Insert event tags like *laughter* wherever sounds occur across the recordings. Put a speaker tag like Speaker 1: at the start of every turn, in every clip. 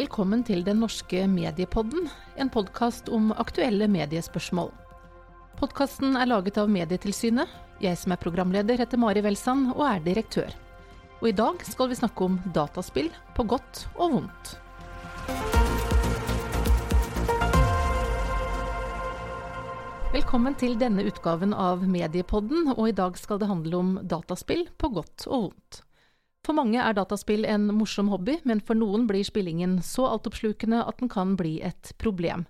Speaker 1: Velkommen til Den norske mediepodden, en podkast om aktuelle mediespørsmål. Podkasten er laget av Medietilsynet. Jeg som er programleder heter Mari Welsand og er direktør. Og i dag skal vi snakke om dataspill, på godt og vondt. Velkommen til denne utgaven av Mediepodden, og i dag skal det handle om dataspill, på godt og vondt. For mange er dataspill en morsom hobby, men for noen blir spillingen så altoppslukende at den kan bli et problem.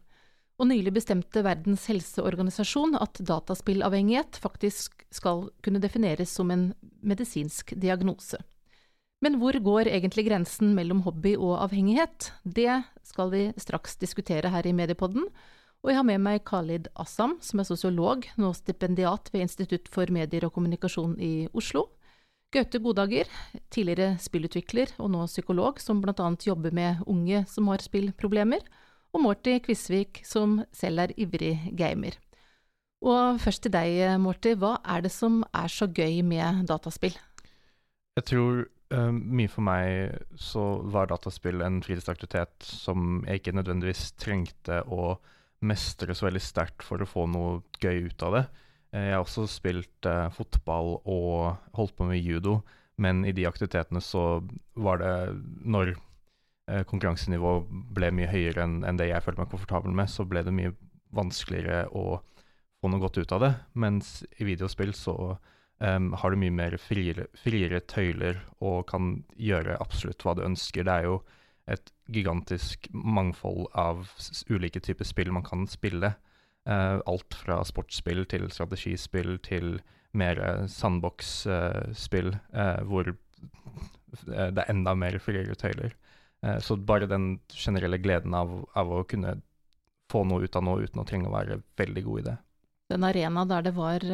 Speaker 1: Og nylig bestemte Verdens helseorganisasjon at dataspillavhengighet faktisk skal kunne defineres som en medisinsk diagnose. Men hvor går egentlig grensen mellom hobby og avhengighet? Det skal vi straks diskutere her i Mediepodden. Og jeg har med meg Khalid Assam, som er sosiolog, nå stipendiat ved Institutt for medier og kommunikasjon i Oslo. Gaute Godager, tidligere spillutvikler og nå psykolog, som bl.a. jobber med unge som har spillproblemer. Og Morty Kvisvik, som selv er ivrig gamer. Og først til deg, Morty. Hva er det som er så gøy med dataspill?
Speaker 2: Jeg tror uh, mye for meg så var dataspill en fritidsaktivitet som jeg ikke nødvendigvis trengte å mestre så veldig sterkt for å få noe gøy ut av det. Eh, jeg har også spilt eh, fotball og holdt på med judo, men i de aktivitetene så var det når eh, konkurransenivået ble mye høyere enn en det jeg følte meg komfortabel med, så ble det mye vanskeligere å få noe godt ut av det. Mens i videospill så eh, har du mye mer friere, friere, tøyler og kan gjøre absolutt hva du ønsker. Det er jo et gigantisk mangfold av ulike typer spill man kan spille. Uh, alt fra sportsspill til strategispill til mer sandbox-spill, uh, hvor det er enda mer friere tøyler. Så bare den generelle gleden av, av, å kunne få noe ut av noe uten å trenge å være veldig god i det.
Speaker 1: Den arena der det var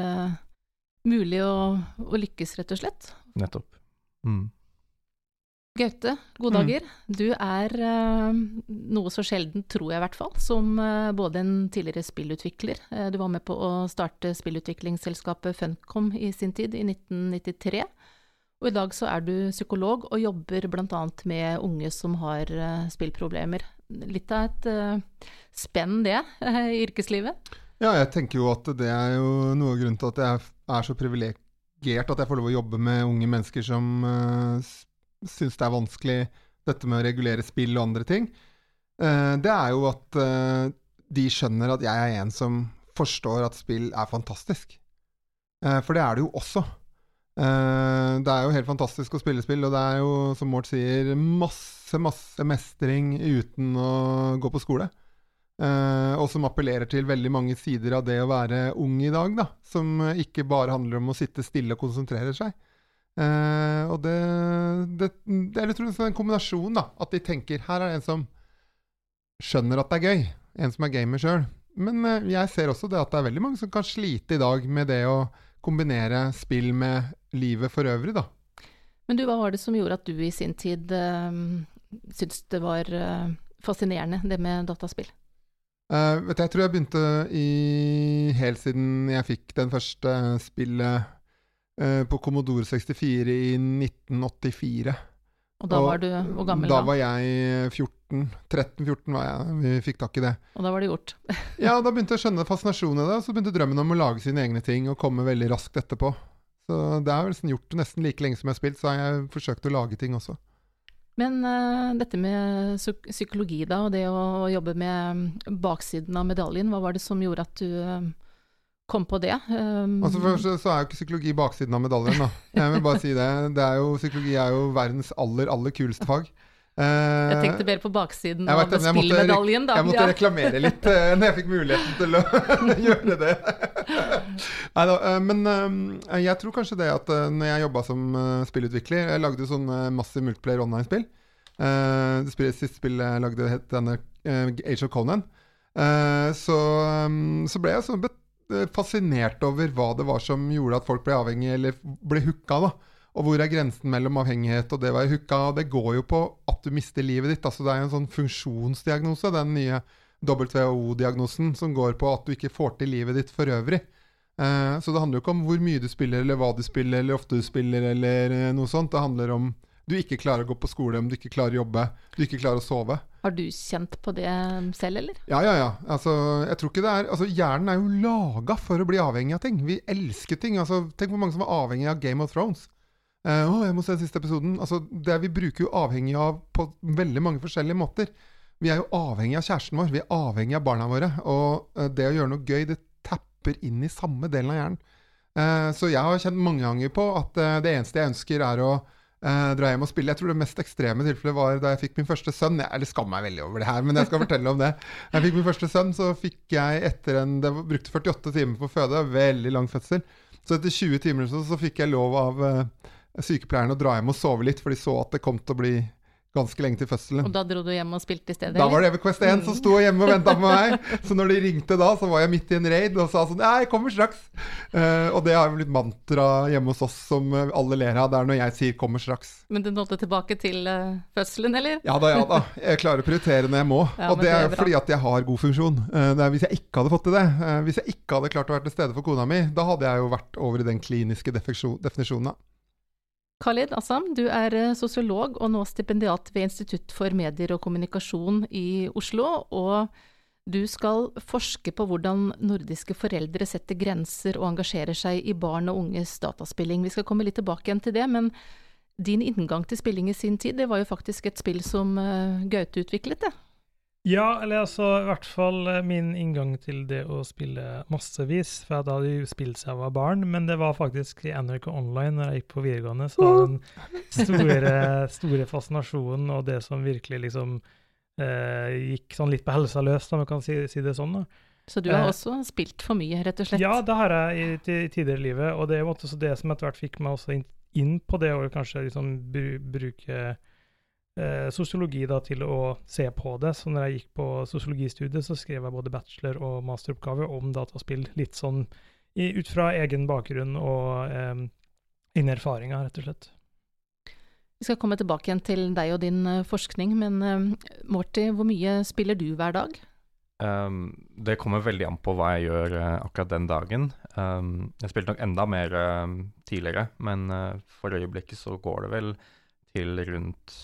Speaker 1: mulig å, å, lykkes, rett og slett?
Speaker 2: Nettopp. Mm.
Speaker 1: Gaute, gode dager. Mm. Du er uh, noe så sjelden, tror jeg i hvert fall, som uh, både en tidligere spillutvikler. Uh, du var med på å starte spillutviklingsselskapet Funcom i sin tid, i 1993. Og i dag så er du psykolog og jobber bl.a. med unge som har spillproblemer. Litt av et spenn det, i yrkeslivet?
Speaker 3: Ja, jeg tenker jo at det er jo noe av grunnen til at jeg er så privilegert at jeg får lov å jobbe med unge mennesker som syns det er vanskelig, dette med å regulere spill og andre ting, uh, det er jo at uh, de skjønner at jeg er en som forstår at spill er fantastisk. Uh, for det er det jo også. det er jo helt fantastisk å spille spill, og det er jo, som Mort sier, masse, masse mestring uten å gå på skole. Og som appellerer til veldig mange sider av det å være ung i dag. da, Som ikke bare handler om å sitte stille og konsentrere seg. Uh, og det, det, det er litt en kombinasjon, da. At de tenker her er det en som skjønner at det er gøy. En som er gamer sjøl. Men uh, jeg ser også det at det er veldig mange som kan slite i dag med det å kombinere spill med livet for øvrig, da.
Speaker 1: Men du, hva var det som gjorde at du i sin tid uh, syntes det var uh, fascinerende, det med dataspill?
Speaker 3: Vet du, jeg tror jeg begynte i helt siden jeg fikk den første spillet på Commodore 64 i 1984.
Speaker 1: Og da var du hvor gammel
Speaker 3: da? Da var jeg 14. 13-14 var jeg. Vi fikk tak i det.
Speaker 1: Og da var det gjort? *laughs*
Speaker 3: ja, da begynte jeg å skjønne fascinasjonen i det. Og så begynte drømmen om å lage sine egne ting og komme veldig raskt etterpå. Så det er vel sånn gjort nesten like lenge som jeg har spilt, så har jeg forsøkt å lage ting også.
Speaker 1: Men uh, dette med psykologi, da, og det å jobbe med baksiden av medaljen, hva var det som gjorde at du uh, kom på det. Um,
Speaker 3: altså Først så er jo ikke psykologi baksiden av medaljen, da. Jeg vil bare si det. det er jo, psykologi er jo verdens aller, aller kuleste fag.
Speaker 1: Uh, jeg tenkte mer på baksiden av spillmedaljen, da.
Speaker 3: Jeg måtte ja. reklamere litt uh, når jeg fikk muligheten til å *laughs* gjøre det. Nei da, uh, men uh, jeg tror kanskje det at når jeg jobba som spillutvikler Jeg lagde jo sånn massiv multiplayer online-spill. det siste spillet jeg lagde, het denne Age of Conan. så, um, så ble jeg sånn Eh, fascinert over hva det var som gjorde at folk ble avhengige, eller ble hooka. da. Og hvor er grensen mellom avhengighet og det å være hooka? Det går jo på at du mister livet ditt. altså Det er jo en sånn funksjonsdiagnose, den nye WHO-diagnosen, som går på at du ikke får til livet ditt for øvrig. Eh, så det handler jo ikke om hvor mye du spiller, eller hva du spiller, eller ofte du spiller, eller eh, noe sånt. Det handler om du ikke klarer å gå på skole, om du ikke klarer å jobbe, du ikke klarer å sove.
Speaker 1: Har du kjent på det selv, eller?
Speaker 3: Ja, ja, ja. Altså, jeg tror ikke det er Altså, Hjernen er jo laga for å bli avhengig av ting. Vi elsker ting. Altså, tenk hvor mange som er avhengig av Game of Thrones. Uh, å, jeg må se den siste episoden. Altså, det Vi bruker jo avhengig av på veldig mange forskjellige måter. Vi er jo avhengig av kjæresten vår. Vi er avhengig av barna våre. Og uh, det å gjøre noe gøy, det tapper inn i samme delen av hjernen. Uh, så jeg har kjent mange ganger på at det eneste jeg ønsker, er å Uh, dra hjem og spille. Jeg tror det mest ekstreme tilfellet var da jeg fikk min første sønn. Jeg, eller skammer meg veldig over det her, men jeg skal fortelle om det. Jeg fikk min første sønn, så fikk jeg etter en Det brukte 48 timer på å føde, veldig lang fødsel. Så etter 20 timer så, så fikk jeg lov av uh, sykepleieren å dra hjem og sove litt, for de så at det kom til å bli ganske lenge til fødselen.
Speaker 1: Og da dro du hjem og spilte i stedet?
Speaker 3: Da var det EverQuest 1 som sto hjemme og venta på meg. Så når de ringte da, så var jeg midt i en raid og sa sånn Ja, jeg kommer straks. Uh, og det har blitt mantra hjemme hos oss som alle ler av. Det er når jeg sier 'kommer straks'.
Speaker 1: Men du nådde tilbake til uh, fødselen, eller?
Speaker 3: Ja da, ja da. Jeg klarer å prioritere når jeg må. Ja, og det er, det er fordi at jeg har god funksjon. Uh, det er hvis jeg ikke hadde fått til det, hvis jeg ikke hadde klart å være til stede for kona mi, da hadde jeg jo vært over i den kliniske definisjonen.
Speaker 1: Khalid Assam, du er eh, sosiolog og nå stipendiat ved Institutt for medier og kommunikasjon i Oslo. Og du skal forske på hvordan nordiske foreldre setter grenser og engasjerer seg i barn og unges dataspilling. Vi skal komme litt tilbake igjen til det, men din inngang til spilling i sin tid, det var jo faktisk et spill som eh, Gaute utviklet, det?
Speaker 4: Ja, eller altså i hvert fall eh, min inngang til det å spille massevis. For jeg hadde jo spilt siden jeg var barn, men det var faktisk i NRK Online når jeg gikk på videregående. Så var den store, store fascinasjonen og det som virkelig liksom eh, gikk sånn litt på helsa løs, om jeg kan si, si, det sånn. da.
Speaker 1: Så du har eh, også spilt for mye, rett og slett?
Speaker 4: Ja, det har jeg i, i, tidligere i livet. Og det er også det som etter hvert fikk meg også inn, inn på det å kanskje liksom bru, bruke eh, sosiologi da, til å se på det. Så når jeg gikk på sosiologistudiet, så skrev jeg både bachelor- og masteroppgave om dataspill. Litt sånn i, ut fra egen bakgrunn og eh, innerfaringer, rett og slett.
Speaker 1: Vi skal komme tilbake igjen til deg og din uh, forskning, men uh, Morty, hvor mye spiller du hver dag?
Speaker 2: Um, det kommer veldig an på hva jeg gjør uh, akkurat den dagen. Um, jeg spilte nok enda mer tidligere, men for øyeblikket så går det vel til rundt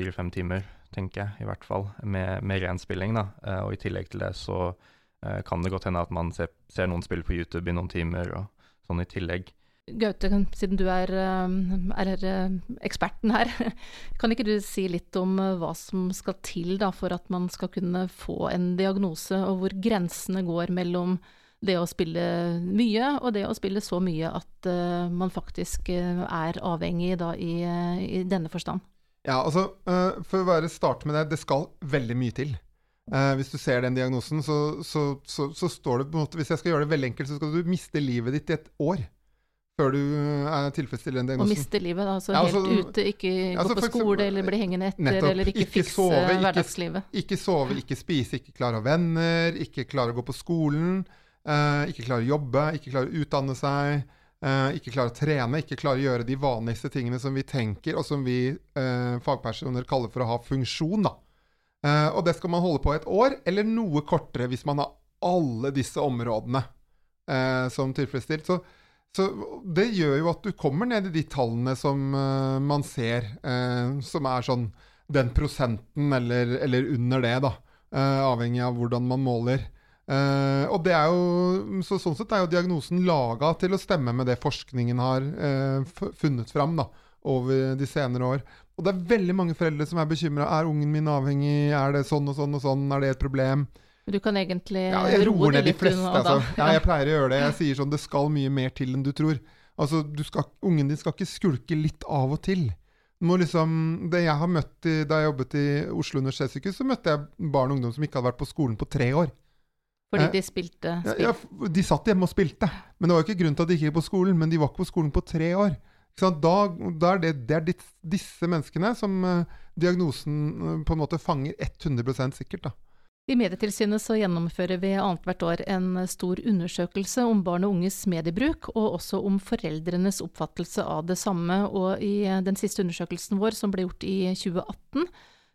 Speaker 2: fire-fem timer, tenker jeg, i hvert fall, med, med ren spilling. da. Uh, og i tillegg til det så uh, kan det godt hende at man ser, ser, noen spill på YouTube i noen timer, og sånn i tillegg.
Speaker 1: Gaute, siden du er, eh, er, eksperten her, *laughs* kan ikke du si litt om hva som skal til da, for at man skal kunne få en diagnose, og hvor grensene går mellom det å spille mye, og det å spille så mye at man faktisk er avhengig da, i, i denne forstand?
Speaker 3: Ja, altså, uh, For å bare starte med det, det skal veldig mye til. Uh, hvis du ser den diagnosen, så, så, så, så, står det på en måte Hvis jeg skal gjøre det veldig enkelt, så skal du miste livet ditt i et år. Før du er tilfredsstiller den diagnosen.
Speaker 1: Og miste livet, da. Altså, ja, altså helt ute, ikke gå altså, på skole eksempel, eller bli hengende etter, nettopp, eller ikke, ikke fikse sove, hverdagslivet.
Speaker 3: Ikke, ikke, sove, ikke spise, ikke klare å ha venner, ikke klare å gå på skolen. Uh, ikke klare å jobbe, ikke klare å utdanne seg. Uh, ikke klarer å trene, ikke klarer å gjøre de vanligste tingene som vi tenker, og som vi uh, fagpersoner kaller for å ha funksjon. da. Uh, og det skal man holde på et år, eller noe kortere hvis man har alle disse områdene som tilfredsstilt. Så, så, det gjør jo at du kommer ned i de tallene som man ser, som er sånn den prosenten eller, eller under det, da. avhengig av hvordan man måler. Uh, og det er jo, så Sånn sett er jo diagnosen laga til å stemme med det forskningen har uh, funnet fram da, over de senere år. Og det er veldig mange foreldre som er bekymra. Er ungen min avhengig? Er det sånn og sånn og sånn? Er det et problem?
Speaker 1: Du kan egentlig
Speaker 3: ja, jeg roer ned de fleste. Altså. Ja, jeg *laughs* pleier å gjøre det. Jeg sier sånn Det skal mye mer til enn du tror. Altså, du skal, Ungen din skal ikke skulke litt av og til. Liksom, det jeg har møtt i, Da jeg jobbet i Oslo universitetssykehus, så møtte jeg barn og ungdom som ikke hadde vært på skolen på tre år.
Speaker 1: Fordi de spilte spill?
Speaker 3: Ja, ja, de satt hjemme og spilte. Men det var jo ikke grunn til at de ikke gikk på skolen. Men de var ikke på skolen på tre år. Da, da er det, det er disse menneskene som uh, diagnosen uh, på en måte fanger 100% sikkert. da.
Speaker 1: I Medietilsynet så gjennomfører vi annethvert år en stor undersøkelse om barn og unges mediebruk, og også om foreldrenes oppfattelse av det samme. Og i eh, den siste undersøkelsen vår, som ble gjort i 2018, Eh,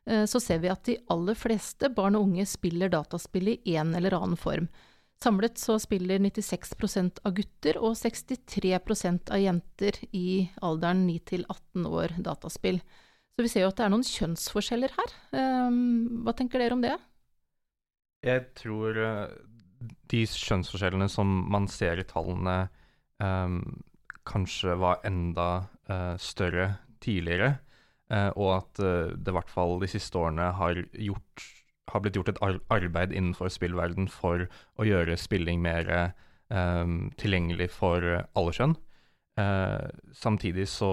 Speaker 1: så ser vi at de aller fleste barn og unge spiller dataspill i en eller annen form. Samlet så spiller 96% av gutter og 63% av jenter i alderen 9 til 18 år dataspill. Så vi ser jo at det er noen kjønnsforskjeller her. Um, hva tenker dere om det?
Speaker 2: Jeg tror uh, de kjønnsforskjellene som man ser i tallene, um, kanskje var enda uh, større tidligere. Uh, og at det i hvert fall de siste årene har, gjort, har blitt gjort et ar arbeid innenfor spillverden for å gjøre spilling mer um, tilgjengelig for alle kjønn. samtidig så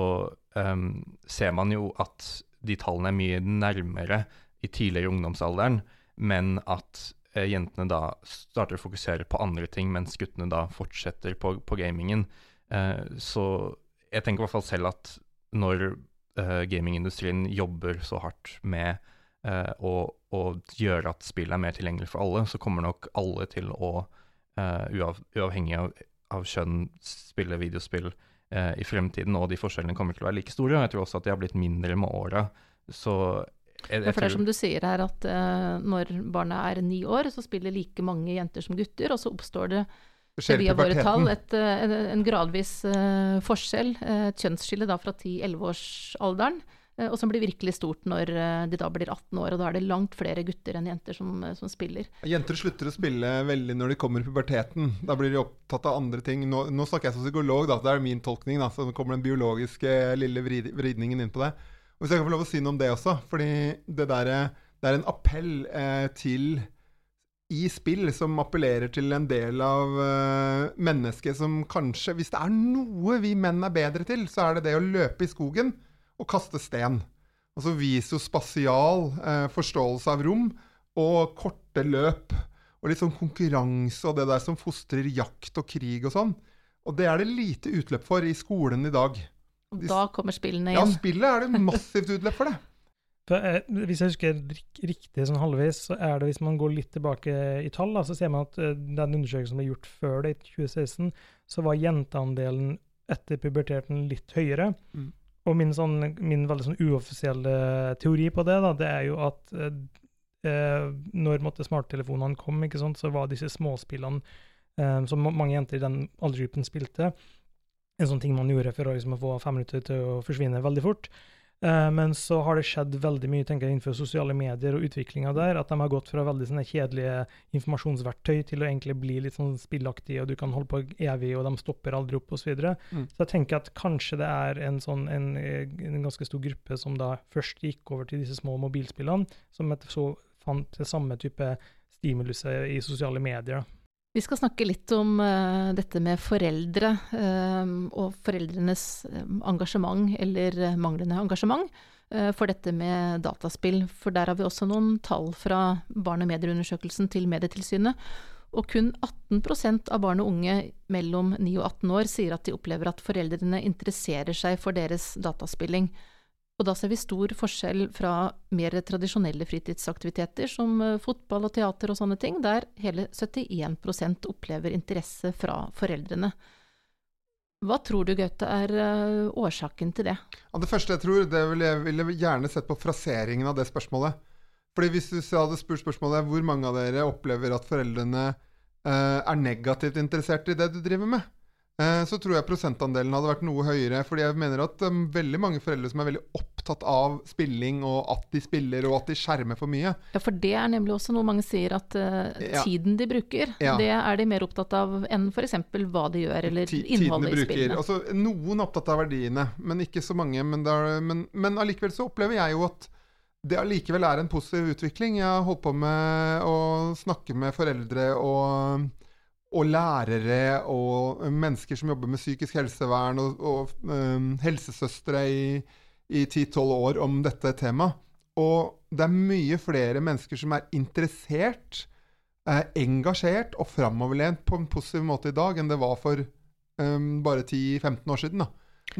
Speaker 2: um, ser man jo at de tallene er mye nærmere i tidligere ungdomsalderen, men at uh, jentene da starter å fokusere på andre ting, mens guttene da fortsetter på, på gamingen. Uh, så jeg tenker i hvert fall selv at når uh, gamingindustrien jobber så hardt med å, å, gjøre at spillet er mer tilgjengelig for alle, så kommer nok alle til å, uav, uavhengig av, av kjønn, spille videospill eh, i fremtiden, og de forskjellene kommer til å være like store. Og jeg tror også at de har blitt mindre med åra. Så
Speaker 1: jeg, jeg for det er som du sier her, at uh, når barna er ni år, så spiller like mange jenter som gutter, og så oppstår det via våre tall et, en, en, gradvis uh, forskjell, et kjønnsskille da fra 10-11-årsalderen. Eh, og som blir virkelig stort når eh, de da blir 18 år. Og da er det langt flere gutter enn jenter som, eh, som spiller.
Speaker 3: Jenter slutter å spille veldig når de kommer i puberteten. Da blir de opptatt av andre ting. Nå, nå snakker jeg som psykolog, da, det er min tolkning. Da, så kommer den biologiske lille vridningen inn på det. Og Hvis jeg kan få lov å si noe om det også, fordi det, der, det er en appell eh, til i spill som appellerer til en del av uh, mennesket som kanskje Hvis det er noe vi menn er bedre til, så er det det å løpe i skogen og kaste sten. Altså visospasial uh, forståelse av rom og korte løp. Og litt sånn konkurranse og det der som fostrer jakt og krig og sånn. Og det er det lite utløp for i skolen i dag.
Speaker 1: Og da kommer spillene igjen.
Speaker 3: Ja, spillet er det massivt utløp for det.
Speaker 4: Eh, hvis jeg husker riktig sånn halvveis, så er det hvis man går litt tilbake i tall, da, så ser man at uh, den undersøkelsen som ble gjort før det, i 2016, så var jenteandelen etter puberteten litt høyere. Mm. Og min, sånn, min veldig sånn uoffisielle teori på det, da, det er jo at eh, eh når måtte, smarttelefonene kom, ikke sant, så var disse småspillene eh, som mange jenter i den aldersgruppen spilte, en sånn ting man gjorde for å, liksom, få fem minutter til å forsvinne veldig fort. Uh, men så har det skjedd veldig mye tenker jeg, innenfor sosiale medier og utviklinga der. At de har gått fra veldig sånne kjedelige informasjonsverktøy til å egentlig bli litt sånn spillaktige, og du kan holde på evig, og de stopper aldri opp, osv. Så, videre. mm. så jeg tenker at kanskje det er en, sånn, en, en, ganske stor gruppe som da først gikk over til disse små mobilspillene, som så fant det samme type stimuluset i sosiale medier.
Speaker 1: Vi skal snakke litt om uh, dette med foreldre uh, og foreldrenes eh, engasjement eller manglende engasjement uh, for dette med dataspill. For der har vi også noen tall fra barne- og medieundersøkelsen til Medietilsynet. Og kun 18 av barn og unge mellom 9 og 18 år sier at de opplever at foreldrene interesserer seg for deres dataspilling. Og da ser vi stor forskjell fra mer tradisjonelle fritidsaktiviteter som eh, fotball og teater og sånne ting, der hele 71% opplever interesse fra foreldrene. Hva tror du, Gaute, er eh, årsaken til det?
Speaker 3: Ja, det første jeg tror, det ville jeg ville gjerne sett på fraseringen av det spørsmålet. Fordi Hvis du hadde spurt spørsmålet hvor mange av dere opplever at foreldrene eh, er negativt interessert i det du driver med, så tror jeg prosentandelen hadde vært noe høyere. fordi jeg mener at um, veldig mange foreldre som er veldig opptatt av spilling, og at de spiller, og at de skjermer for mye.
Speaker 1: Ja, for det er nemlig også noe mange sier, at uh, tiden de bruker, ja. det er de mer opptatt av enn f.eks. hva de gjør, eller T innholdet i spillene.
Speaker 3: Altså, noen er opptatt av verdiene, men ikke så mange. Men, er, men, men allikevel så opplever jeg jo at det allikevel er en positiv utvikling. Jeg har holdt på med å snakke med foreldre og og lærere og mennesker som jobber med psykisk helsevern, og, og um, helsesøstre i, 10-12 år om dette temaet. Og det er mye flere mennesker som er interessert, eh, engasjert og framoverlent på en positiv måte i dag enn det var for um, bare 10-15 år siden. Da.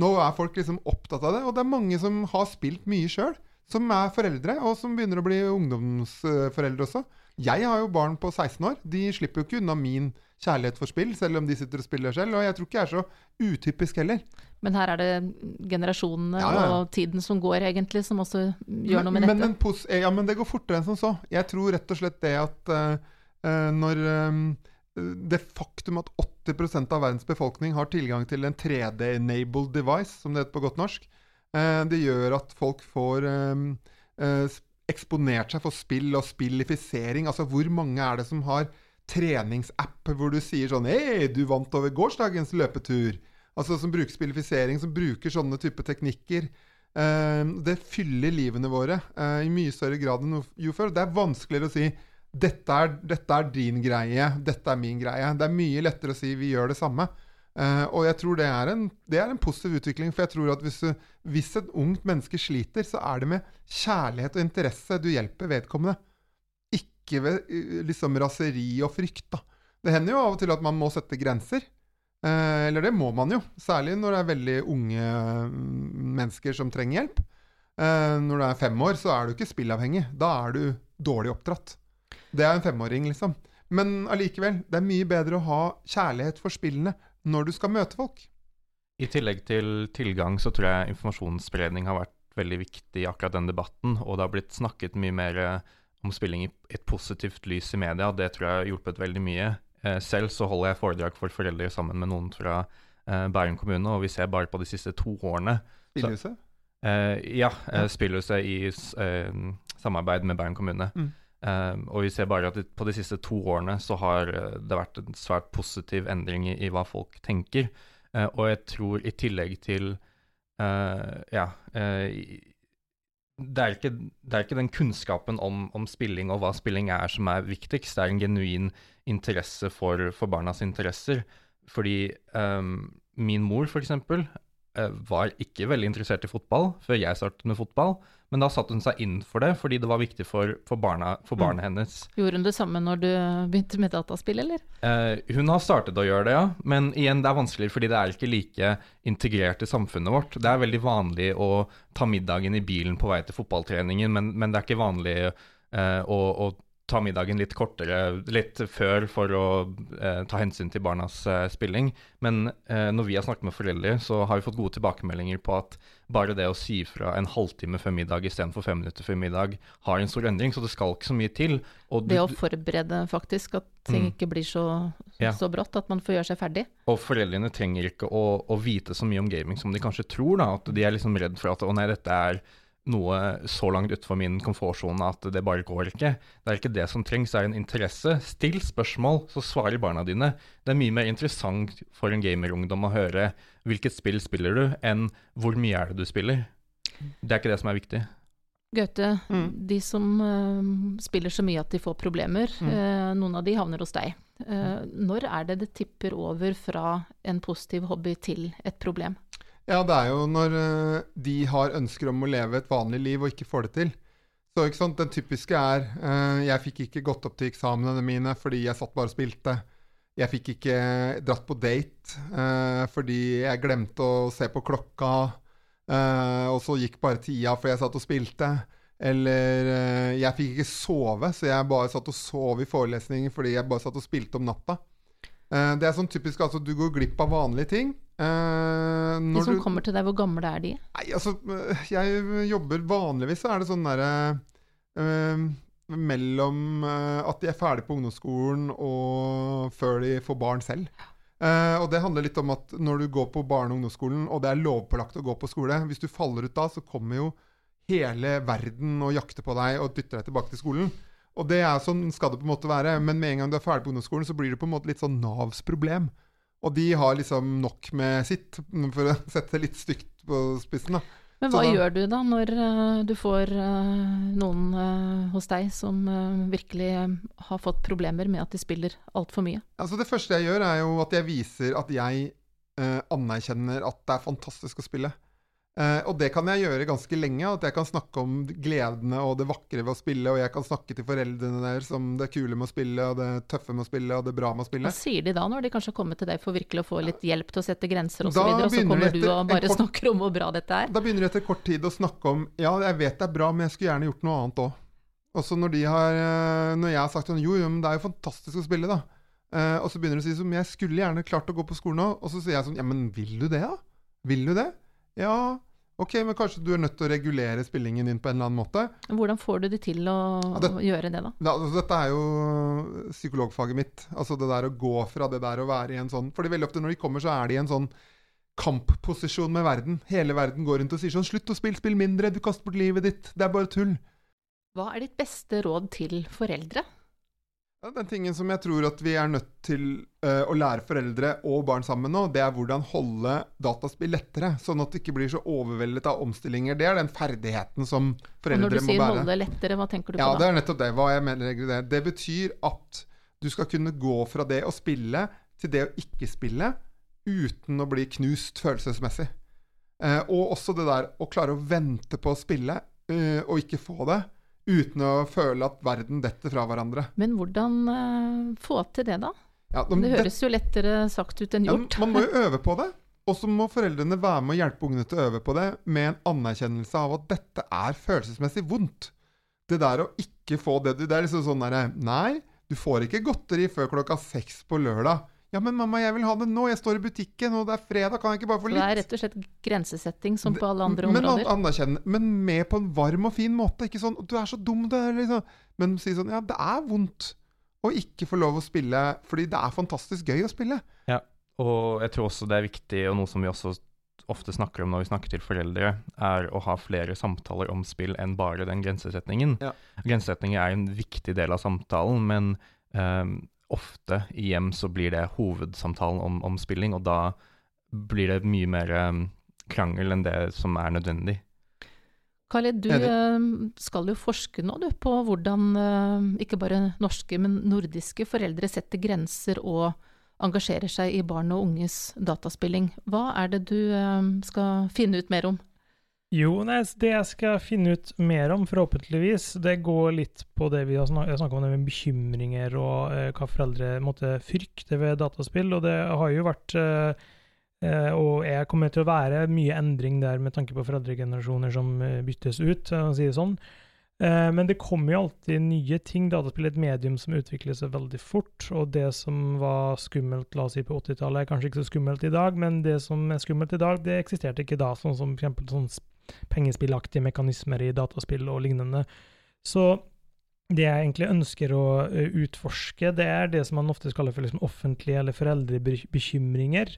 Speaker 3: Nå er folk liksom opptatt av det, og det er mange som har spilt mye sjøl. Som er foreldre, og som begynner å bli ungdomsforeldre også. Jeg har jo barn på 16 år. De slipper jo ikke unna min kjærlighet for spill, selv om de sitter og spiller selv. Og jeg tror ikke jeg er så utypisk heller.
Speaker 1: Men her er det generasjonene ja, ja. og tiden som går, egentlig, som også gjør noe med
Speaker 3: men, dette. Men ja, men det går fortere enn som så. Jeg tror rett og slett det at uh, når um, det faktum at 80% av verdens befolkning har tilgang til en 3D-enabled device, som det heter på godt norsk, uh, det gjør at folk får eh, uh, eksponert seg for spill og spillifisering. Altså, hvor mange er det som har treningsapp hvor du sier sånn Hei, du vant over gårsdagens løpetur. Altså Som bruker spillifisering, som bruker sånne type teknikker. Eh, det fyller livene våre eh, i mye større grad enn jo før. Det er vanskeligere å si dette er, dette er, din greie, dette er min greie. Det er mye lettere å si vi gjør det samme. Uh, og jeg tror det er, en, det er, en, positiv utvikling. For jeg tror at hvis, hvis, et ungt menneske sliter, så er det med kjærlighet og interesse du hjelper vedkommende. Ikke ved liksom raseri og frykt. da. Det hender jo av og til at man må sette grenser. Eh, eller det må man jo. Særlig når det er veldig unge mm, mennesker som trenger hjelp. Eh, når du er fem år, så er du ikke spillavhengig. Da er du dårlig oppdratt. Det er en femåring, liksom. Men allikevel, det er mye bedre å ha kjærlighet for spillene når du skal møte folk.
Speaker 2: I tillegg til tilgang så tror jeg informasjonsspredning har vært veldig viktig i akkurat den debatten. Og det har blitt snakket mye mer eh, om spilling i et positivt lys i media. Det tror jeg har hjulpet veldig mye. Eh, selv så holder jeg foredrag for foreldre sammen med noen fra eh, Bærum kommune, og vi ser bare på de siste to årene
Speaker 3: Spillhuset?
Speaker 2: ja, Spillhuset i samarbeid med Bærum kommune. Mm. Og vi ser bare at på de siste to årene så har uh, det vært en svært positiv endring i, i hva folk tenker. Uh, og jeg tror i tillegg til uh, Ja. Det er, ikke, det er, ikke, den kunnskapen om, om, spilling og hva spilling er, som er viktigst. Det er en genuin interesse for, for barnas interesser. Fordi um, min mor, f.eks., var ikke veldig interessert i fotball før jeg startet med fotball. Men da satte hun seg inn for det, fordi det var viktig for, for, barna, for mm. barnet hennes.
Speaker 1: Gjorde hun det samme når du begynte med dataspill, eller?
Speaker 2: Eh, hun har startet å gjøre det, ja. Men igjen, det er vanskeligere fordi det er ikke like integrert i samfunnet vårt. Det er veldig vanlig å ta middagen i bilen på vei til fotballtreningen, men, men det er ikke vanlig eh, å, å ta middagen litt kortere, litt før for å eh, ta hensyn til barnas eh, spilling. Men eh, når vi har snakket med foreldre, så har vi fått gode tilbakemeldinger på at bare det å si fra en halvtime før middag istedenfor fem minutter før middag, har en stor endring. Så det skal ikke så mye til.
Speaker 1: Og det å forberede faktisk at ting mm. ikke blir så, ja. så, brått, at man får gjøre seg ferdig.
Speaker 2: Og foreldrene trenger ikke å, å, vite så mye om gaming som de kanskje tror. da, At de er liksom redd for at å nei, dette er noe så langt utenfor min komfortsone at det bare går ikke. Det er ikke det som trengs, det er en interesse. Still spørsmål, så svarer barna dine. Det er mye mer interessant for en gamerungdom å høre hvilket spill spiller du, enn hvor mye er det du spiller. Det er ikke det som er viktig.
Speaker 1: Gaute, mm. de som uh, spiller så mye at de får problemer, mm. uh, noen av de havner hos deg. Uh, når er det det tipper over fra en positiv hobby til et problem?
Speaker 3: Ja, det er jo når uh, de har ønsker om å leve et vanlig liv og ikke får det til. Så ikke sant, Den typiske er uh, jeg fikk ikke gått opp til eksamenene mine fordi jeg satt bare og spilte. Jeg fikk ikke dratt på date uh, fordi jeg glemte å se på klokka. og så gikk bare tida for jeg satt og spilte. Eller jeg fikk ikke sove, så jeg bare satt og sov i forelesninger fordi jeg bare satt og spilte om natta. det er sånn typisk altså du går glipp av vanlige ting.
Speaker 1: Uh, de som du, kommer til deg, hvor gamle er de?
Speaker 3: Nei, altså, jeg jobber vanligvis så er det sånn derre eh, Mellom uh, at de er ferdig på ungdomsskolen og før de får barn selv. og det handler litt om at når du går på barne- og ungdomsskolen, og det er lovpålagt å gå på skole Hvis du faller ut da, så kommer jo hele verden og jakter på deg og dytter deg tilbake til skolen. Og det er sånn skal det på en måte være. Men med en gang du er ferdig på ungdomsskolen, så blir det på en måte litt sånn Navs problem. Og de har liksom nok med sitt, for å sette det litt stygt på spissen. da.
Speaker 1: Men hva da, gjør du da, når uh, du får uh, noen uh, hos deg som virkelig har fått problemer med at de spiller altfor mye?
Speaker 3: Altså Det første jeg gjør, er jo at jeg viser at jeg anerkjenner at det er fantastisk å spille. Uh, og det kan jeg gjøre ganske lenge. At jeg kan snakke om gledene og det vakre ved å spille. Og jeg kan snakke til foreldrene deres om det kule med å spille, og det tøffe med å spille, og det bra med å spille.
Speaker 1: Hva sier de da, når de kanskje har kommet til deg for virkelig å få litt hjelp til å sette grenser osv., og, og så kommer du og bare kort, snakker om hvor bra dette er?
Speaker 3: Da begynner de etter kort tid å snakke om Ja, jeg vet det er bra, men jeg skulle gjerne gjort noe annet òg. Også når, de har, eh, når jeg har sagt sånn Jo, jo, men det er jo fantastisk å spille, da. Uh, og så begynner de å si som Jeg skulle gjerne klart å gå på skolen òg. Og så sier jeg sånn Ja, men vil du det, da? Vil du det? Ja, Ok, men kanskje du er nødt til å regulere spillingen din på en eller annen måte.
Speaker 1: Hvordan får du det til å
Speaker 3: Ja, det-
Speaker 1: gjøre det, da?
Speaker 3: Ja, altså, dette er jo psykologfaget mitt. Altså det der å gå fra det der å være i en sånn Fordi veldig ofte når de kommer, så er de i en sånn kampposisjon med verden. Hele verden går rundt og sier sånn 'Slutt å spille, spill mindre, du kaster bort livet ditt'. Det er bare tull.
Speaker 1: Hva er ditt beste råd til foreldre?
Speaker 3: Ja, den tingen som jeg tror at vi er nødt til uh, å lære foreldre og barn sammen nå, det er hvordan holde dataspill lettere, sånn at det ikke blir så overveldet av omstillinger. Det er den ferdigheten som foreldre må bære.
Speaker 1: når du sier
Speaker 3: bære.
Speaker 1: holde lettere, hva tenker du
Speaker 3: Ja,
Speaker 1: på
Speaker 3: det
Speaker 1: da?
Speaker 3: er nettopp det. Hva jeg mener egentlig det. Det betyr at du skal kunne gå fra det å spille til det å ikke spille uten å bli knust følelsesmessig. Uh, og også det der å klare å vente på å spille uh, og ikke få det, uten å føle at verden detter fra hverandre.
Speaker 1: Men hvordan uh, få til det, da?
Speaker 3: Ja,
Speaker 1: Det
Speaker 3: det-
Speaker 1: høres jo lettere sagt ut enn
Speaker 3: Ja,
Speaker 1: gjort.
Speaker 3: man må jo øve på det. Og så må foreldrene være med å hjelpe ungene til å øve på det, med en anerkjennelse av at dette er følelsesmessig vondt. Det der å ikke få det du Det er liksom sånn derre Nei, du får ikke godteri før klokka seks på lørdag. Ja, men mamma, jeg vil ha det nå. Jeg står i butikken, og det er fredag. Kan jeg ikke bare få
Speaker 1: Så det er rett og slett grensesetting som på alle andre
Speaker 3: men,
Speaker 1: områder.
Speaker 3: anerkjenne, men med på en varm og fin måte. Ikke sånn 'Du er så dum', det er liksom. Men si sånn Ja, det er vondt å ikke få lov å spille, fordi det er fantastisk gøy å spille.
Speaker 2: Ja, Og jeg tror også det er viktig, og noe som vi også ofte snakker om når vi snakker til foreldre, er å ha flere samtaler om spill enn bare den grensesetningen.
Speaker 3: Ja.
Speaker 2: Grensesetninger er en viktig del av samtalen, men ehm, ofte i hjem så blir det hovedsamtalen om, om spilling, og da blir det mye mer ehm, krangel enn det som er nødvendig.
Speaker 1: Khalid, du eh, skal jo forske nå du, på hvordan eh, ikke bare norske, men nordiske foreldre setter grenser og engasjerer seg i barn og unges dataspilling. Hva er det du skal finne ut mer om?
Speaker 4: Jo, nei, det jeg skal finne ut mer om, forhåpentligvis, det går litt på det vi har snakka om, det med bekymringer og eh, hva foreldre måtte frykte ved dataspill. Og det har jo vært eh, eh, og jeg kommer til å være mye endring der med tanke på foreldregenerasjoner som eh, byttes ut, for å si det sånn. Eh, Men det kommer jo alltid nye ting. Dataspill er et medium som utvikler seg veldig fort. Og det som var skummelt la oss si på 80-tallet, er kanskje ikke så skummelt i dag, men det som er skummelt i dag, det eksisterte ikke da. Sånn som for eksempel sånn pengespillaktige mekanismer i dataspill og lignende. Så det jeg egentlig ønsker å eh, utforske, det er det som man ofte kaller for liksom offentlige eller foreldrebekymringer.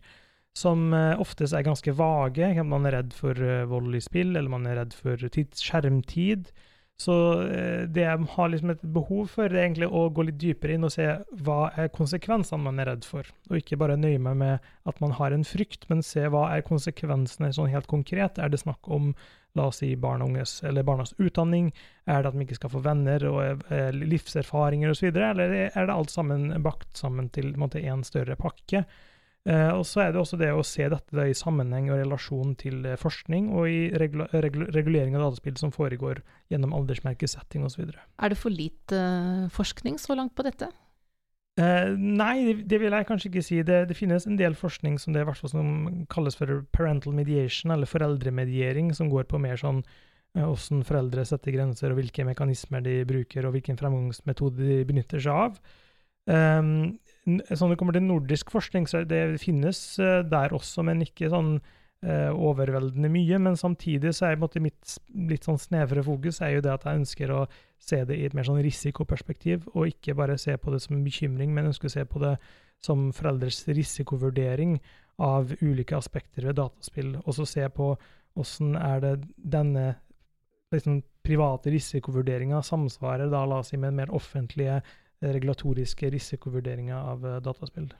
Speaker 4: Som eh, oftest er ganske vage. Man er redd for eh, vold i spill, eller man er redd for skjermtid. Så eh, det jeg har liksom et behov for, det er egentlig å gå litt dypere inn og se hva er konsekvensene man er redd for. Og ikke bare nøye meg med at man har en frykt, men se hva er konsekvensene sånn helt konkret. Er det snakk om la oss si barn og unges, eller barnas utdanning? Er det at de ikke skal få venner og eh, livserfaringer osv., eller er det alt sammen bakt sammen til en større pakke? Eh, og så er det også det å se dette i sammenheng og relasjon til eh, forskning og i regula regul regulering av dataspill som foregår gjennom aldersmerkesetting osv.
Speaker 1: Er det for lite eh, forskning så langt på dette?
Speaker 4: Eh, nei, det, det vil jeg kanskje ikke si. Det, det finnes en del forskning som det som kalles for parental mediation, eller foreldremediering, som går på mer sånn hvordan foreldre setter grenser, og hvilke mekanismer de bruker, og hvilken fremgangsmetode de benytter seg av. Um, sånn det kommer til nordisk forskning, så det finnes eh, der også, men ikke sånn eh, overveldende mye. Men samtidig så er måte mitt litt sånn snevre fokus er jo det at jeg ønsker å se det i et mer sånn risikoperspektiv, og ikke bare se på det som en bekymring, men ønsker å se på det som foreldres risikovurdering av ulike aspekter ved dataspill, og så se på hvordan er det denne liksom, private risikovurderinga samsvarer da, la oss si, med den mer offentlige regulatoriske risikovurderinger av eh, dataspill.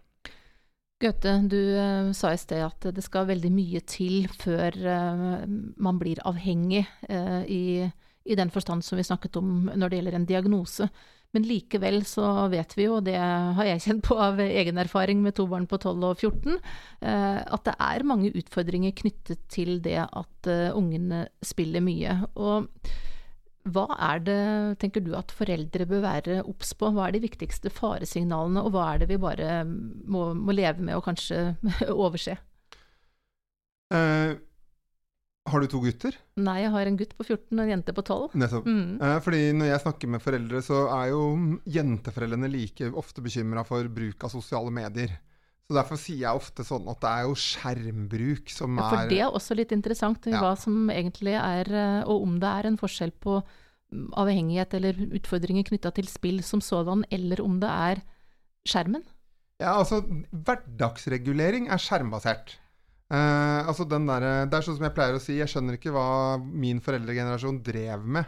Speaker 1: Gaute, du uh, sa i sted at det skal veldig mye til før uh, man blir avhengig, uh, i, i den forstand som vi snakket om når det gjelder en diagnose. Men likevel så vet vi jo, det har jeg kjent på av egen erfaring med to barn på 12 og 14, eh, at det er mange utfordringer knyttet til det at ungene spiller mye. Og hva er det, tenker du, at foreldre bør være obs på? Hva er de viktigste faresignalene, og hva er det vi bare må, må leve med og kanskje *laughs* overse?
Speaker 3: Eh, har du to gutter?
Speaker 1: Nei, jeg har en gutt på 14 og en jente på 12.
Speaker 3: Nettopp.
Speaker 1: Mm.
Speaker 3: Eh, fordi når jeg snakker med foreldre, så er jo jenteforeldrene like ofte bekymra for bruk av sosiale medier. Så derfor sier jeg ofte sånn at det er jo skjermbruk som er
Speaker 1: Ja, for det er også litt interessant,
Speaker 3: Ja.
Speaker 1: hva som egentlig er eh, Og om det er en forskjell på mm, avhengighet eller utfordringer knytta til spill som sådan, eller om det er skjermen.
Speaker 3: Ja, altså, hverdagsregulering er skjermbasert. Eh, altså den der, det er sånn som jeg pleier å si, jeg skjønner ikke hva min foreldregenerasjon drev med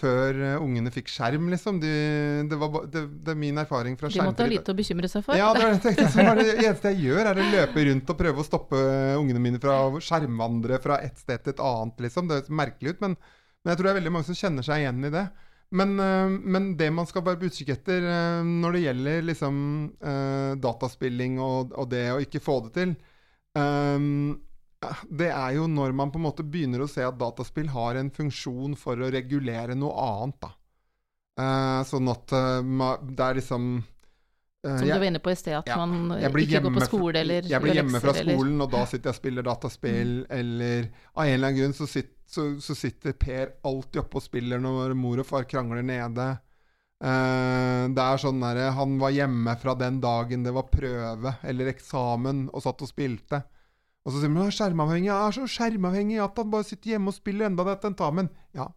Speaker 3: før eh, ungene fikk skjerm, liksom. De, det, var, det, det er min erfaring fra
Speaker 1: De måtte ha
Speaker 3: skjermtid.
Speaker 1: lite å bekymre seg for.
Speaker 3: Ja, det, tenkte, *laughs* det eneste jeg gjør, er å løpe rundt og prøve å stoppe ungene mine fra å skjermvandre fra et sted til et annet, liksom. Det høres merkelig ut, men, men jeg tror det er veldig mange som kjenner seg igjen i det. Men, øh, men det man skal være på utkikk etter når det gjelder liksom dataspilling og, og det å ikke få det til, øhm, det er jo når man på en måte begynner å se at dataspill har en funksjon for å regulere noe annet, da. Eh, sånn at øh, det er liksom øh,
Speaker 1: Som du var inne på i sted, at
Speaker 3: ja,
Speaker 1: man ikke går på skole eller
Speaker 3: Jeg blir hjemme fra
Speaker 1: skolen, eller- Mm.
Speaker 3: og da sitter jeg og spiller dataspill, eller av en eller annen grunn så, sitt, så, så sitter Per alltid oppe og spiller når mor og far krangler nede. Eh, det er sånn derre Han var hjemme fra den dagen det var prøve eller eksamen, og satt og spilte. Og så sier man 'Han er skjermavhengig'. 'Jeg er så skjermavhengig at han bare sitter hjemme og spiller enda det er tentamen'. Ja.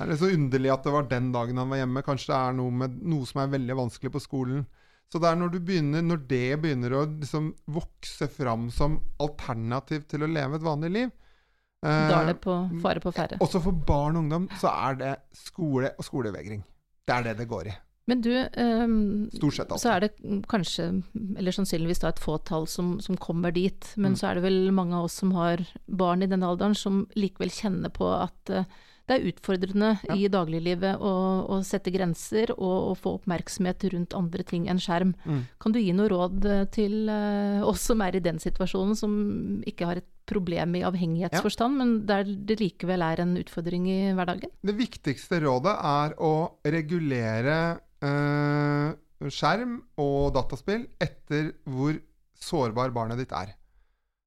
Speaker 3: Er det så underlig at det var den dagen han var hjemme? Kanskje det er noe med noe som er veldig vanskelig på skolen. Så det er når, du begynner, når det begynner å liksom vokse fram som alternativ til å leve et vanlig liv eh,
Speaker 1: Da er det på fare på ferde.
Speaker 3: Også for barn og ungdom så er det skole og skolevegring. Det er det det går i.
Speaker 1: Men du,
Speaker 3: um,
Speaker 1: så er det kanskje, eller sannsynligvis da et fåtall som, som kommer dit. Men
Speaker 3: Mm.
Speaker 1: så er det vel mange av oss som har barn i denne alderen, som likevel kjenner på at uh, det er utfordrende
Speaker 3: Ja.
Speaker 1: i dagliglivet å, å sette grenser og, å få oppmerksomhet rundt andre ting enn skjerm.
Speaker 3: Mm.
Speaker 1: Kan du gi noe råd eh, til uh, oss som er i den situasjonen, som ikke har et problem i avhengighetsforstand, men der det likevel er en utfordring i hverdagen?
Speaker 3: Det viktigste rådet er å regulere skjerm og dataspill etter hvor sårbar barnet ditt er.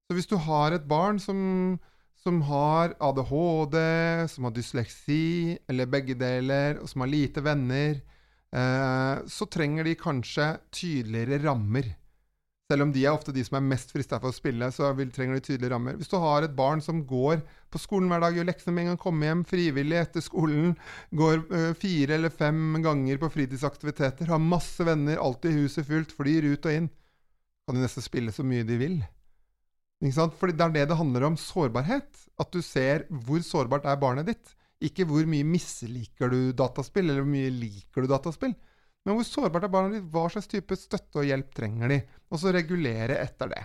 Speaker 3: Så hvis du har et barn som, som har ADHD, som har dysleksi, eller begge deler, og som har lite venner, eh, så trenger de kanskje tydeligere rammer. Selv om de er ofte de som er mest frista for å spille, så vil, trenger de tydelige rammer. Hvis du har et barn som går på skolen hver dag, gjør leksene med en gang, kommer hjem frivillig etter skolen, går øh, fire eller fem ganger på fritidsaktiviteter, har masse venner, alltid huset fullt, flyr ut og inn, kan de nesten spille så mye de vil. Ikke sant? Fordi det er det det handler om, sårbarhet. At du ser hvor sårbart er barnet ditt. Ikke hvor mye misliker du dataspill, eller hvor mye liker du dataspill. Men hvor sårbart er barna hva slags type støtte og hjelp trenger de? Og så regulere etter det.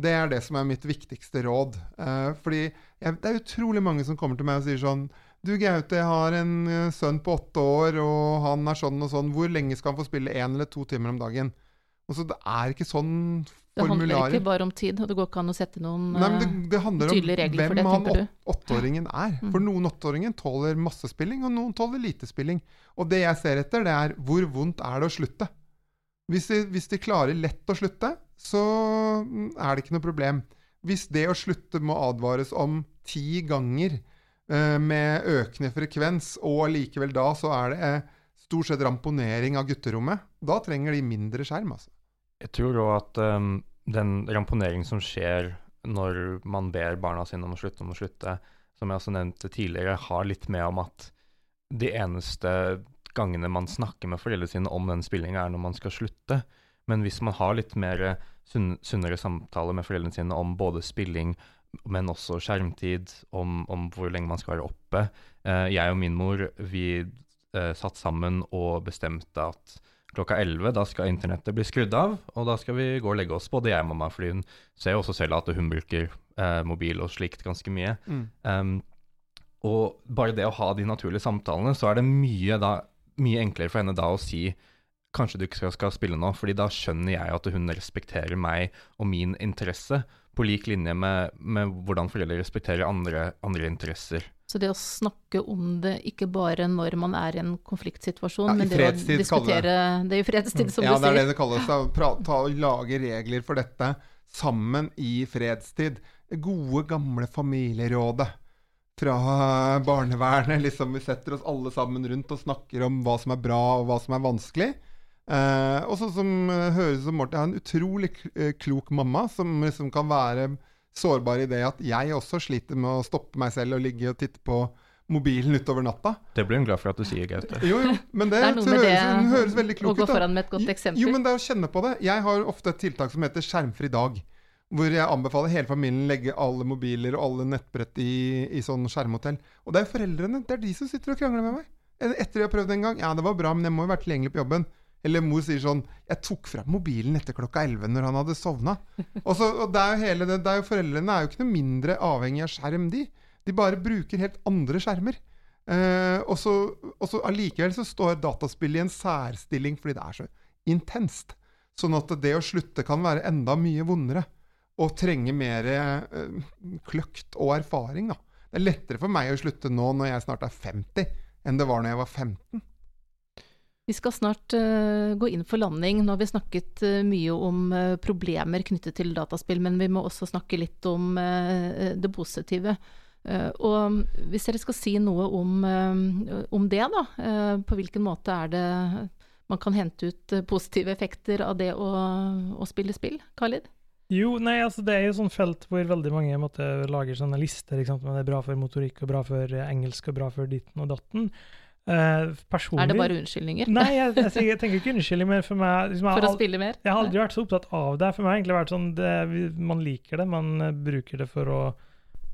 Speaker 3: Det er det som er mitt viktigste råd. Eh, fordi jeg, det er utrolig mange som kommer til meg og sier sånn Du Gaute, jeg har en eh, sønn på åtte år, og han er sånn og sånn. Hvor lenge skal han få spille én eller to timer om dagen? Og så Det er ikke sånn
Speaker 1: Det handler ikke bare om tid, og det går ikke an å sette noen
Speaker 3: Nei, for det,
Speaker 1: eh,
Speaker 3: det handler om
Speaker 1: tydelige regler for
Speaker 3: hvem
Speaker 1: det,
Speaker 3: han
Speaker 1: tenker du?
Speaker 3: åt- åtteåringen er.
Speaker 1: Mm.
Speaker 3: For noen åtteåringen tåler masse spilling, og noen tåler lite spilling. Og det jeg ser etter, det er hvor vondt er det å slutte. Hvis de, hvis de klarer lett å slutte, så er det ikke noe problem. Hvis det å slutte må advares om ti ganger eh, med økende frekvens, og allikevel da så er det eh, stort sett ramponering av gutterommet, da trenger de mindre skjerm, altså.
Speaker 2: Jeg tror òg at um, den ramponering som skjer når man ber barna sine om å slutte, om å slutte, som jeg også nevnte tidligere, har litt med om at de eneste gangene man snakker med foreldrene sine om den spillinga, er når man skal slutte. Men hvis man har litt mer sunn, sunnere samtaler med foreldrene sine om både spilling, men også skjermtid, om, om hvor lenge man skal være oppe eh, Jeg og min mor, vi eh, satt sammen og bestemte at klokka 11, da skal internettet bli skrudd av, og da skal vi gå og legge oss, både jeg og mamma, fordi hun ser jo også selv at hun bruker eh, mobil og slikt ganske mye. Um, og bare det å ha de naturlige samtalene, så er det mye, da, mye enklere for henne da å si kanskje du ikke skal, skal spille nå, fordi da skjønner jeg at hun respekterer meg og min interesse, på lik linje med, med hvordan foreldre respekterer andre, andre interesser.
Speaker 1: Så det å snakke om det ikke bare når man er i en konfliktsituasjon,
Speaker 3: Ja,
Speaker 1: men det å diskutere det er i fredstid, som
Speaker 3: ja,
Speaker 1: du
Speaker 3: det er det det kalles. Da. Ta, lage regler for dette sammen i fredstid. Det Gode, gamle familierådet fra barnevernet. Liksom, vi setter oss alle sammen rundt og snakker om hva som er bra og hva som er vanskelig. Eh, og sånn som eh, høres som jeg har en utrolig eh, klok mamma som liksom kan være sårbar i det at jeg også sliter med å stoppe meg selv og ligge og titte på mobilen utover natta.
Speaker 2: Det blir hun glad for at du sier, Gaute.
Speaker 3: Jo, jo, men det,
Speaker 1: Det er noe med
Speaker 3: høres,
Speaker 1: det
Speaker 3: hun høres veldig klok
Speaker 1: gå
Speaker 3: Å gå
Speaker 1: foran med et godt eksempel.
Speaker 3: Jo, men det er å kjenne på det. Jeg har ofte et tiltak som heter Skjermfri dag. Hvor jeg anbefaler hele familien legge alle mobiler og alle nettbrett i, i sånn skjermhotell. Og det er foreldrene. Det er de som sitter og krangler med meg. Etter jeg har prøvd en gang. Ja, det var bra, men jeg må jo være tilgjengelig på jobben. Eller mor sier sånn Jeg tok fram mobilen etter klokka 11 når han hadde sovna. Foreldrene er jo ikke noe mindre avhengig av skjerm, de. De bare bruker helt andre skjermer. Eh, og så allikevel så står dataspillet i en særstilling fordi det er så intenst. Sånn at det å slutte kan være enda mye vondere. Og trenge mer eh, kløkt og erfaring, da. Det er lettere for meg å slutte nå når jeg snart er 50, enn det var når jeg var 15.
Speaker 1: Vi skal snart eh, gå inn for landing. Nå har vi snakket eh, mye om eh, problemer knyttet til dataspill, men vi må også snakke litt om det positive. Og hvis dere skal si noe om, om det, da. på hvilken måte er det man kan hente ut positive effekter av det å, å spille spill? Khalid?
Speaker 4: Jo, nei, altså det er jo sånn felt hvor veldig mange måtte, lager sånne lister. Ikke sant? Men det er bra for motorikk og bra for engelsk og bra for ditten og datten. Eh, personlig
Speaker 1: Er det bare unnskyldninger
Speaker 4: Nei, jeg, jeg, jeg tenker ikke unnskyldning, men for meg liksom,
Speaker 1: for
Speaker 4: har
Speaker 1: å spille mer?
Speaker 4: jeg har aldri vært så opptatt av det. For meg har det egentlig vært sånn det, Man liker det, man eh, bruker det for å,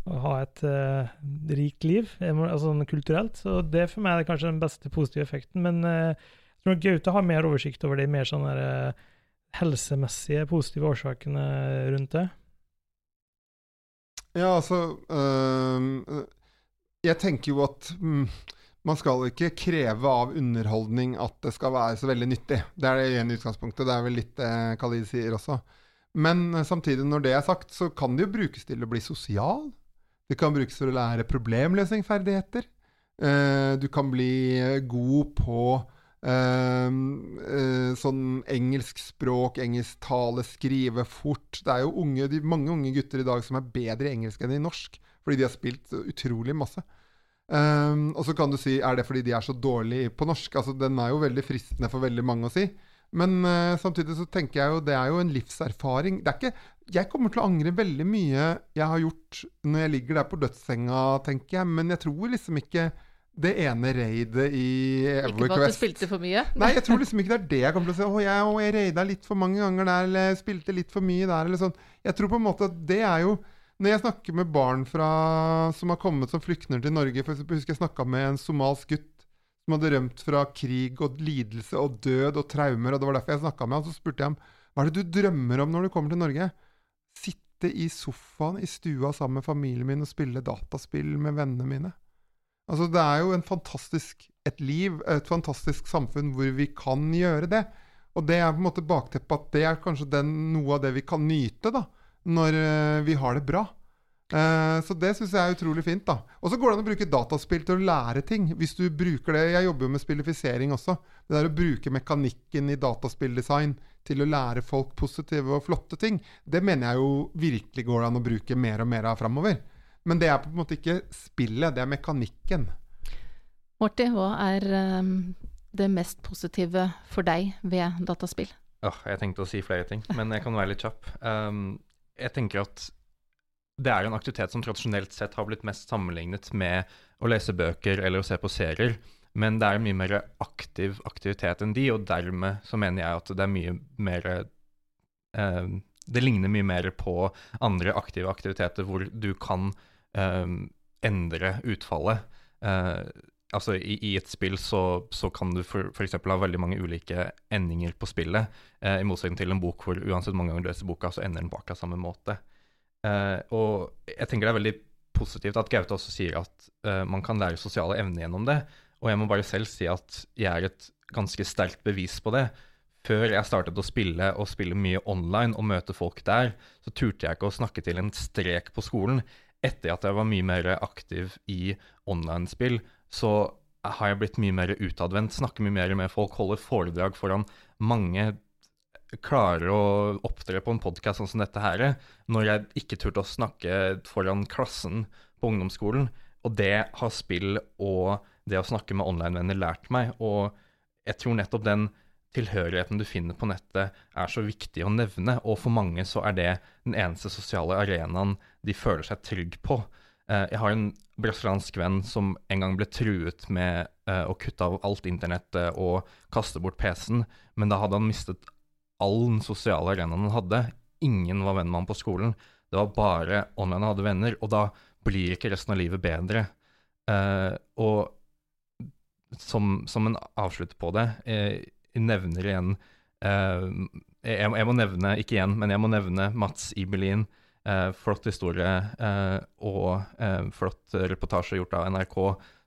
Speaker 4: å ha et uh, rikt liv, altså sånn kulturelt. Så det for meg er kanskje den beste positive effekten. Men uh, jeg tror Gaute har mer oversikt over de mer sånn der, helsemessige positive årsakene rundt det.
Speaker 3: Ja, altså øh, Jeg tenker jo at mm, man skal ikke kreve av underholdning at det skal være så veldig nyttig. Det er det ene utgangspunktet. Det er vel litt det Khalid sier også. Men øh, samtidig, når det er sagt, så kan det jo brukes til å bli sosial. Det kan brukes til å lære problemløsningsferdigheter. Eh, du kan bli eh, god på eh, eh, sånn engelsk språk, engelsk tale, skrive fort. Det er jo unge, de, mange unge gutter i dag som er bedre i engelsk enn i norsk, fordi de har spilt utrolig masse. Um, og så kan du si er det fordi de er så dårlige på norsk? Altså Den er jo veldig fristende for veldig mange å si. Men uh, samtidig så tenker jeg jo det er jo en livserfaring. Det er ikke, jeg kommer til å angre veldig mye jeg har gjort når jeg ligger der på dødssenga, tenker jeg. Men jeg tror liksom ikke det ene raidet i
Speaker 1: Ikke på at du spilte for mye?
Speaker 3: Nei, jeg tror *laughs* liksom ikke det er det jeg kommer til å si. Å, jeg, å, jeg raida litt for mange ganger der, eller spilte litt for mye der, eller sånn. Jeg tror på en måte at det er jo Når jeg snakker med barn fra, som har kommet som flyktninger til Norge For eksempel, husker jeg snakka med en somalsk gutt som hadde rømt fra krig og lidelse og død og traumer, og det var derfor jeg snakka med han. Så spurte jeg ham hva er det du drømmer om når du kommer til Norge? Sitte i sofaen i stua sammen med familien min og spille dataspill med vennene mine. Altså, det er jo fantastisk et liv, et fantastisk samfunn hvor vi kan gjøre det. Og det er på en måte bakteppet at det er kanskje den, noe av det vi kan nyte da, når eh, vi har det bra. Eh, så det syns jeg er utrolig fint. da. Og så går det an å bruke dataspill til å lære ting. Hvis du bruker det, Jeg jobber jo med spillifisering også. Det der å bruke mekanikken i dataspilldesign til å lære folk positive og flotte ting, det mener jeg jo virkelig går an å bruke mer og mer av framover. Men det er på en måte ikke spillet, det er mekanikken.
Speaker 1: Morty, hva er eh, det mest positive for deg ved dataspill?
Speaker 2: Oh, jeg tenkte å si flere ting, men jeg kan være litt kjapp. Um, jeg tenker at det er en aktivitet som tradisjonelt sett har blitt mest sammenlignet med å lese bøker eller å se på serier, men det er en mye mer aktiv aktivitet enn de, og dermed så mener jeg at det er mye mer eh, Det ligner mye mer på andre aktive aktiviteter hvor du kan eh, endre utfallet. Uh, altså i, i, et spill så, så kan du eksempel ha veldig mange ulike endinger på spillet, eh, i motsetning til en bok hvor uansett mange ganger du leser boka, så ender den på akkurat samme måte. Eh, og jeg tenker det er veldig positivt at Gaute også sier at eh, man kan lære sosiale evner gjennom det. Og jeg må bare selv si at jeg er et ganske sterkt bevis på det. Før jeg startet å spille og spille mye online og møte folk der, så turte jeg ikke å snakke til en strek på skolen. Etter at jeg var mye mer aktiv i online-spill, så har jeg blitt mye mer utadvendt, snakker mye mer med folk, holder foredrag foran mange. Klarer å opptre på en podkast sånn som dette her, når jeg ikke turte å snakke foran klassen på ungdomsskolen. Og det har spill og det å snakke med online-venner lært meg. Og jeg tror nettopp den tilhørigheten du finner på nettet, er så viktig å nevne. Og for mange så er det den eneste sosiale arenaen de føler seg trygg på. Eh, jeg har en brasiliansk venn som en gang ble truet med eh, å kutte av alt internettet og kaste bort PC-en, men da hadde han mistet all den sosiale arenaen han hadde. Ingen var venn med ham på skolen. Det var bare online han hadde venner, og da blir ikke resten av livet bedre. Og som, som, en avslutt på det, jeg, nevner igjen jeg, må nevne, ikke igjen, men jeg må nevne Mats Ibelin. Uh, flott historie og flott reportasje gjort av NRK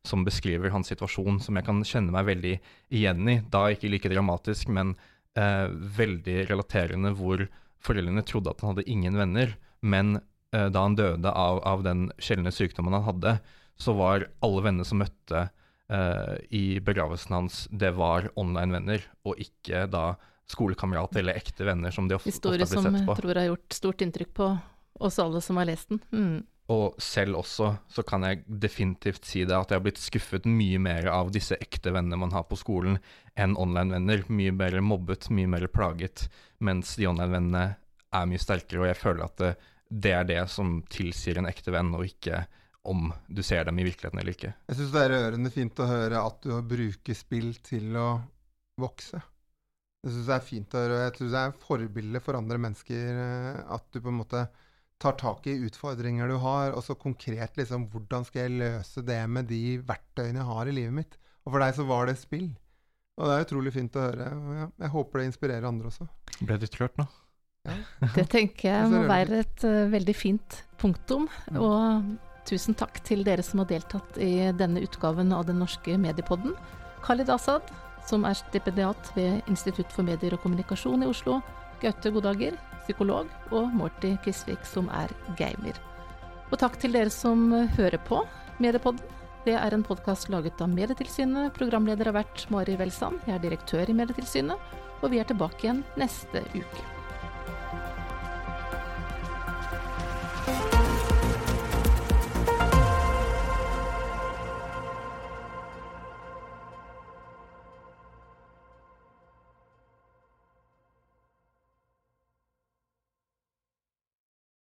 Speaker 2: som beskriver hans situasjon, som jeg kan kjenne meg veldig igjen i. Da ikke like dramatisk, men veldig relaterende, hvor foreldrene trodde at han hadde ingen venner. Men da han døde av, av den sjeldne sykdommen han hadde, så var alle venner som møtte eh, i begravelsen hans, det var online-venner, og ikke da skolekamerater eller ekte venner, som de ofte,
Speaker 1: Historie
Speaker 2: ofte har blitt sett på.
Speaker 1: Historie som jeg tror har gjort stort inntrykk på oss alle som har lest den. Mm.
Speaker 2: Og selv også så kan jeg definitivt si det at jeg har blitt skuffet mye mer av disse ekte vennene man har på skolen, enn online-venner. Mye mer mobbet, mye mer plaget, mens de online-vennene er mye sterkere, og jeg føler at det, det er det som tilsier en ekte venn, og ikke om du ser dem i virkeligheten eller ikke.
Speaker 3: Jeg syns det er rørende fint å høre at du bruker spill til å vokse. Jeg syns det er fint å høre. og Jeg syns det er forbilde for andre mennesker eh, at du på en måte tar tak i utfordringer du har, og så konkret liksom Hvordan skal jeg løse det med de verktøyene jeg har i livet mitt? Og for deg så var det spill. Og det er utrolig fint å høre. Jeg håper det inspirerer andre også.
Speaker 2: Ble du klørt nå?
Speaker 1: Ja. *laughs* Det tenker jeg *laughs* må være et uh, veldig fint punktum. Og Tusen takk til dere som har deltatt i denne utgaven av Den norske mediepodden. Khalid Asad, som er stipendiat ved Institutt for medier og kommunikasjon i Oslo. Gaute Godager, psykolog. Og Morty Kisvik, som er gamer. Og takk til dere som hører på Mediepodden. Det er en podkast laget av Medietilsynet. Programleder har vært Mari Welsand. Jeg er direktør i Medietilsynet. Og vi er tilbake igjen neste uke.